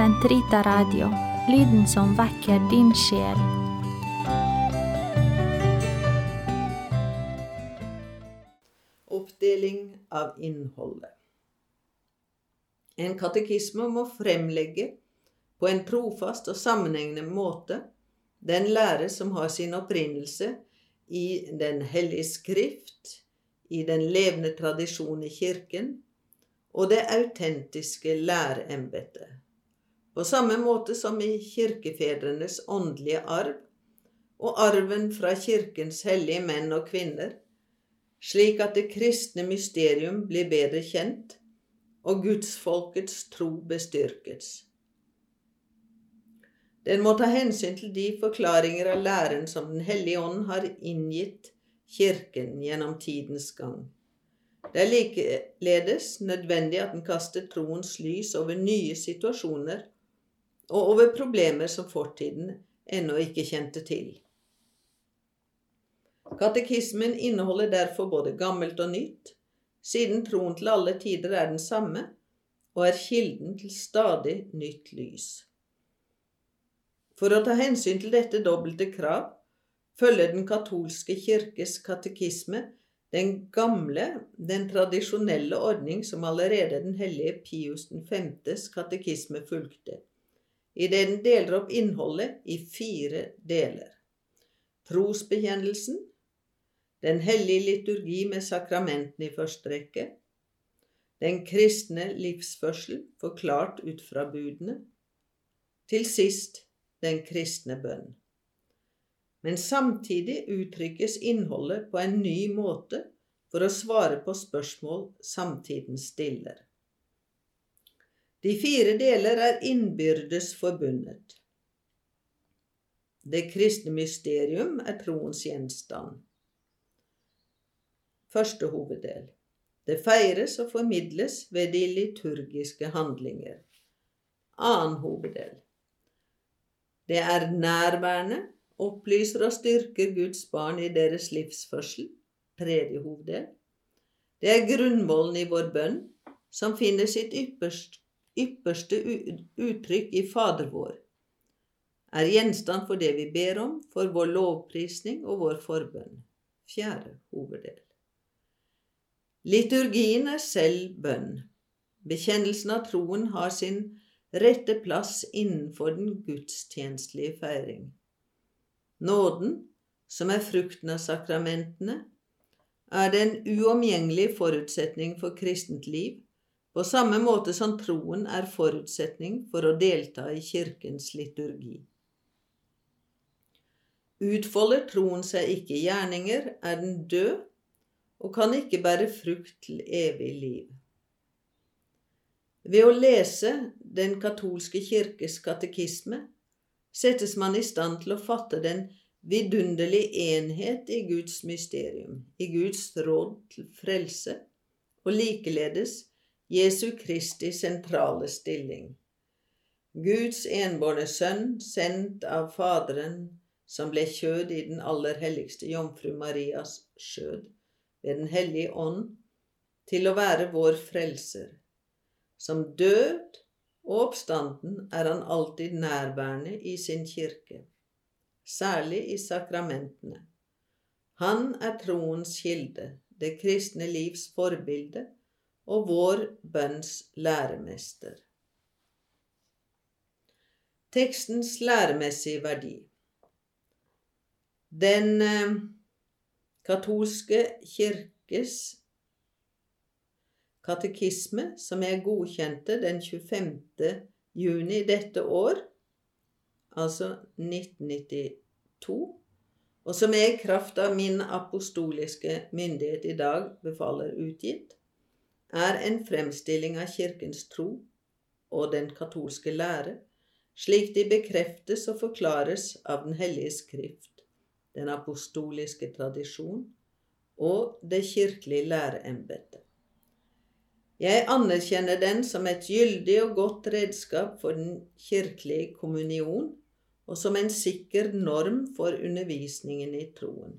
Sentrita Radio, lyden som vekker din sjel. Oppdeling av innholdet. En katekisme må fremlegge på en trofast og sammenhengende måte den lære som har sin opprinnelse i Den hellige skrift, i den levende tradisjon i Kirken og det autentiske læreembetet. På samme måte som i kirkefedrenes åndelige arv og arven fra Kirkens hellige menn og kvinner, slik at det kristne mysterium blir bedre kjent og gudsfolkets tro bestyrkes. Den må ta hensyn til de forklaringer av læren som Den hellige ånd har inngitt Kirken gjennom tidens gang. Det er likeledes nødvendig at den kaster troens lys over nye situasjoner og over problemer som fortiden ennå ikke kjente til. Katekismen inneholder derfor både gammelt og nytt, siden troen til alle tider er den samme og er kilden til stadig nytt lys. For å ta hensyn til dette dobbelte krav følger den katolske kirkes katekisme den gamle, den tradisjonelle ordning som allerede den hellige Pius 5.s katekisme fulgte, idet den deler opp innholdet i fire deler. Trosbekjennelsen, den hellige liturgi med sakramentene i første rekke, den kristne livsførsel forklart ut fra budene, til sist den kristne bønn. Men samtidig uttrykkes innholdet på en ny måte for å svare på spørsmål samtiden stiller. De fire deler er innbyrdes forbundet. Det kristne mysterium er troens gjenstand. Første hoveddel. Det feires og formidles ved de liturgiske handlinger. Annen hoveddel. Det er nærværende, opplyser og styrker Guds barn i deres livsførsel. Tredje hoveddel. Det er grunnvollen i vår bønn, som finner sitt ypperste, ypperste uttrykk i Fader vår, er gjenstand for det vi ber om, for vår lovprisning og vår forbønn. Fjerde hoveddel. Liturgien er selv bønn. Bekjennelsen av troen har sin rette plass innenfor den gudstjenestelige feiring. Nåden, som er frukten av sakramentene, er den uomgjengelige forutsetning for kristent liv, på samme måte som troen er forutsetning for å delta i Kirkens liturgi. Utfolder troen seg ikke i gjerninger, er den død og kan ikke bære frukt til evig liv. Ved å lese Den katolske kirkes katekisme settes man i stand til å fatte den vidunderlige enhet i Guds mysterium, i Guds råd til frelse, og likeledes Jesu Kristi sentrale stilling. Guds enbårne sønn, sendt av Faderen, som ble kjød i den aller helligste jomfru Marias skjød ved Den hellige ånd til å være vår frelser. Som død og oppstanden er han alltid nærværende i sin kirke, særlig i sakramentene. Han er troens kilde, det kristne livs forbilde og vår bønns læremester. Tekstens læremessige verdi Den eh, katolske kirkes katekisme, som jeg godkjente den 25. juni dette år, altså 1992, og som jeg i kraft av min apostoliske myndighet i dag befaler utgitt, er en fremstilling av Kirkens tro og den katolske lære, slik de bekreftes og forklares av Den hellige skrift den apostoliske tradisjon og det kirkelige læreembetet. Jeg anerkjenner den som et gyldig og godt redskap for den kirkelige kommunion og som en sikker norm for undervisningen i troen.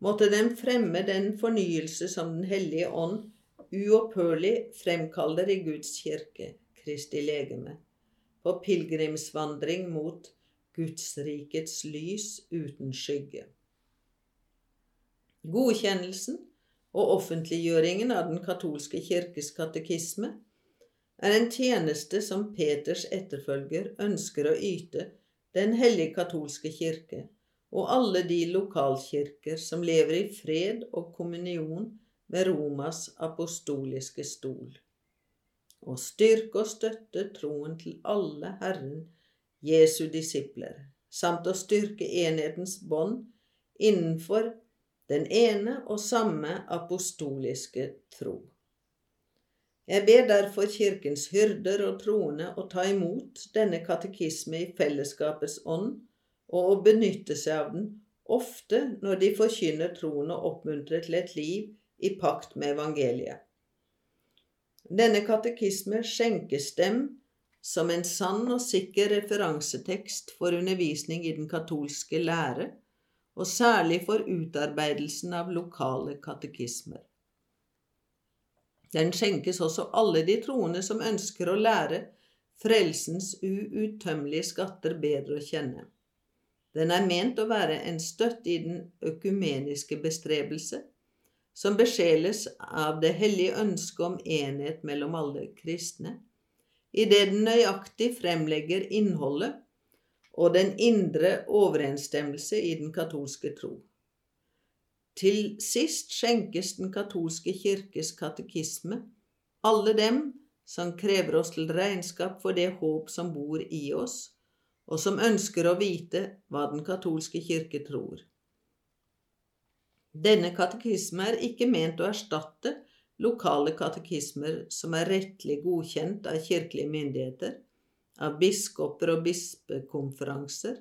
Måtte den fremme den fornyelse som Den hellige ånd uopphørlig fremkaller i Guds kirke, Kristi legeme, på pilegrimsvandring mot Gudsrikets lys uten skygge. Godkjennelsen og offentliggjøringen av Den katolske kirkes katekisme er en tjeneste som Peters etterfølger ønsker å yte Den hellige katolske kirke og alle de lokalkirker som lever i fred og kommunion med Romas apostoliske stol. og styrke og støtte troen til alle Herren Jesu disipler, samt å styrke enhetens bånd innenfor den ene og samme apostoliske tro. Jeg ber derfor Kirkens hyrder og troende å ta imot denne katekisme i fellesskapets ånd og å benytte seg av den ofte når de forkynner troen og oppmuntrer til et liv i pakt med evangeliet. Denne katekisme skjenkes dem som en sann og sikker referansetekst for undervisning i den katolske lære og særlig for utarbeidelsen av lokale katekismer. Den skjenkes også alle de troende som ønsker å lære frelsens uuttømmelige skatter bedre å kjenne. Den er ment å være en støtt i den økumeniske bestrebelse, som besjeles av det hellige ønsket om enhet mellom alle kristne, idet den nøyaktig fremlegger innholdet og den indre overensstemmelse i den katolske tro. Til sist skjenkes Den katolske kirkes katekisme alle dem som krever oss til regnskap for det håp som bor i oss, og som ønsker å vite hva Den katolske kirke tror. Denne katekisme er ikke ment å erstatte lokale katekismer som er rettelig godkjent av kirkelige myndigheter, av biskoper og bispekonferanser,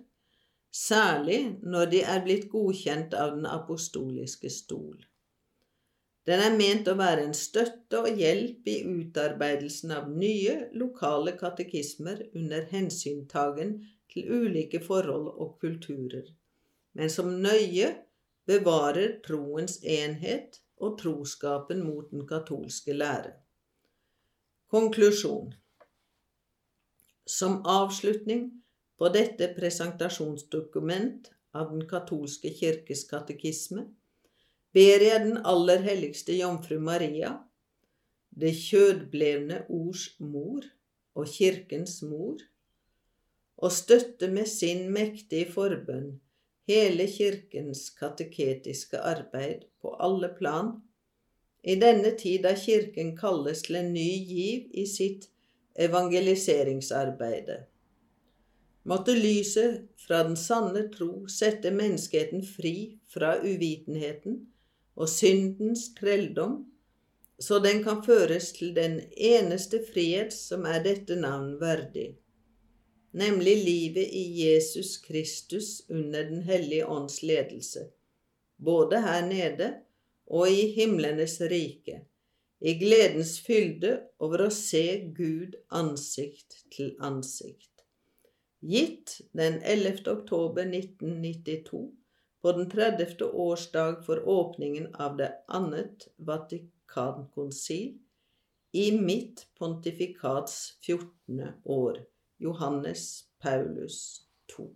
særlig når de er blitt godkjent av Den apostoliske stol. Den er ment å være en støtte og hjelp i utarbeidelsen av nye lokale katekismer under hensyntagen til ulike forhold og kulturer, men som nøye bevarer troens enhet og troskapen mot den katolske lære. Konklusjon som avslutning på dette presentasjonsdokument av Den katolske kirkes katekisme ber jeg Den aller helligste Jomfru Maria, det kjødblevne ords mor og Kirkens mor, å støtte med sin mektige forbønn hele Kirkens kateketiske arbeid på alle plan, i denne tid da Kirken kalles til en ny giv i sitt evangeliseringsarbeide. Måtte lyset fra den sanne tro sette menneskeheten fri fra uvitenheten og syndens trelldom, så den kan føres til den eneste frihet som er dette navn verdig, nemlig livet i Jesus Kristus under Den hellige ånds ledelse, både her nede og i himlenes rike i gledens fylde over å se Gud ansikt til ansikt. Gitt den 11. oktober 1992 på den 30. årsdag for åpningen av det annet Vatikankonsil i mitt pontifikats 14. år. Johannes Paulus 2.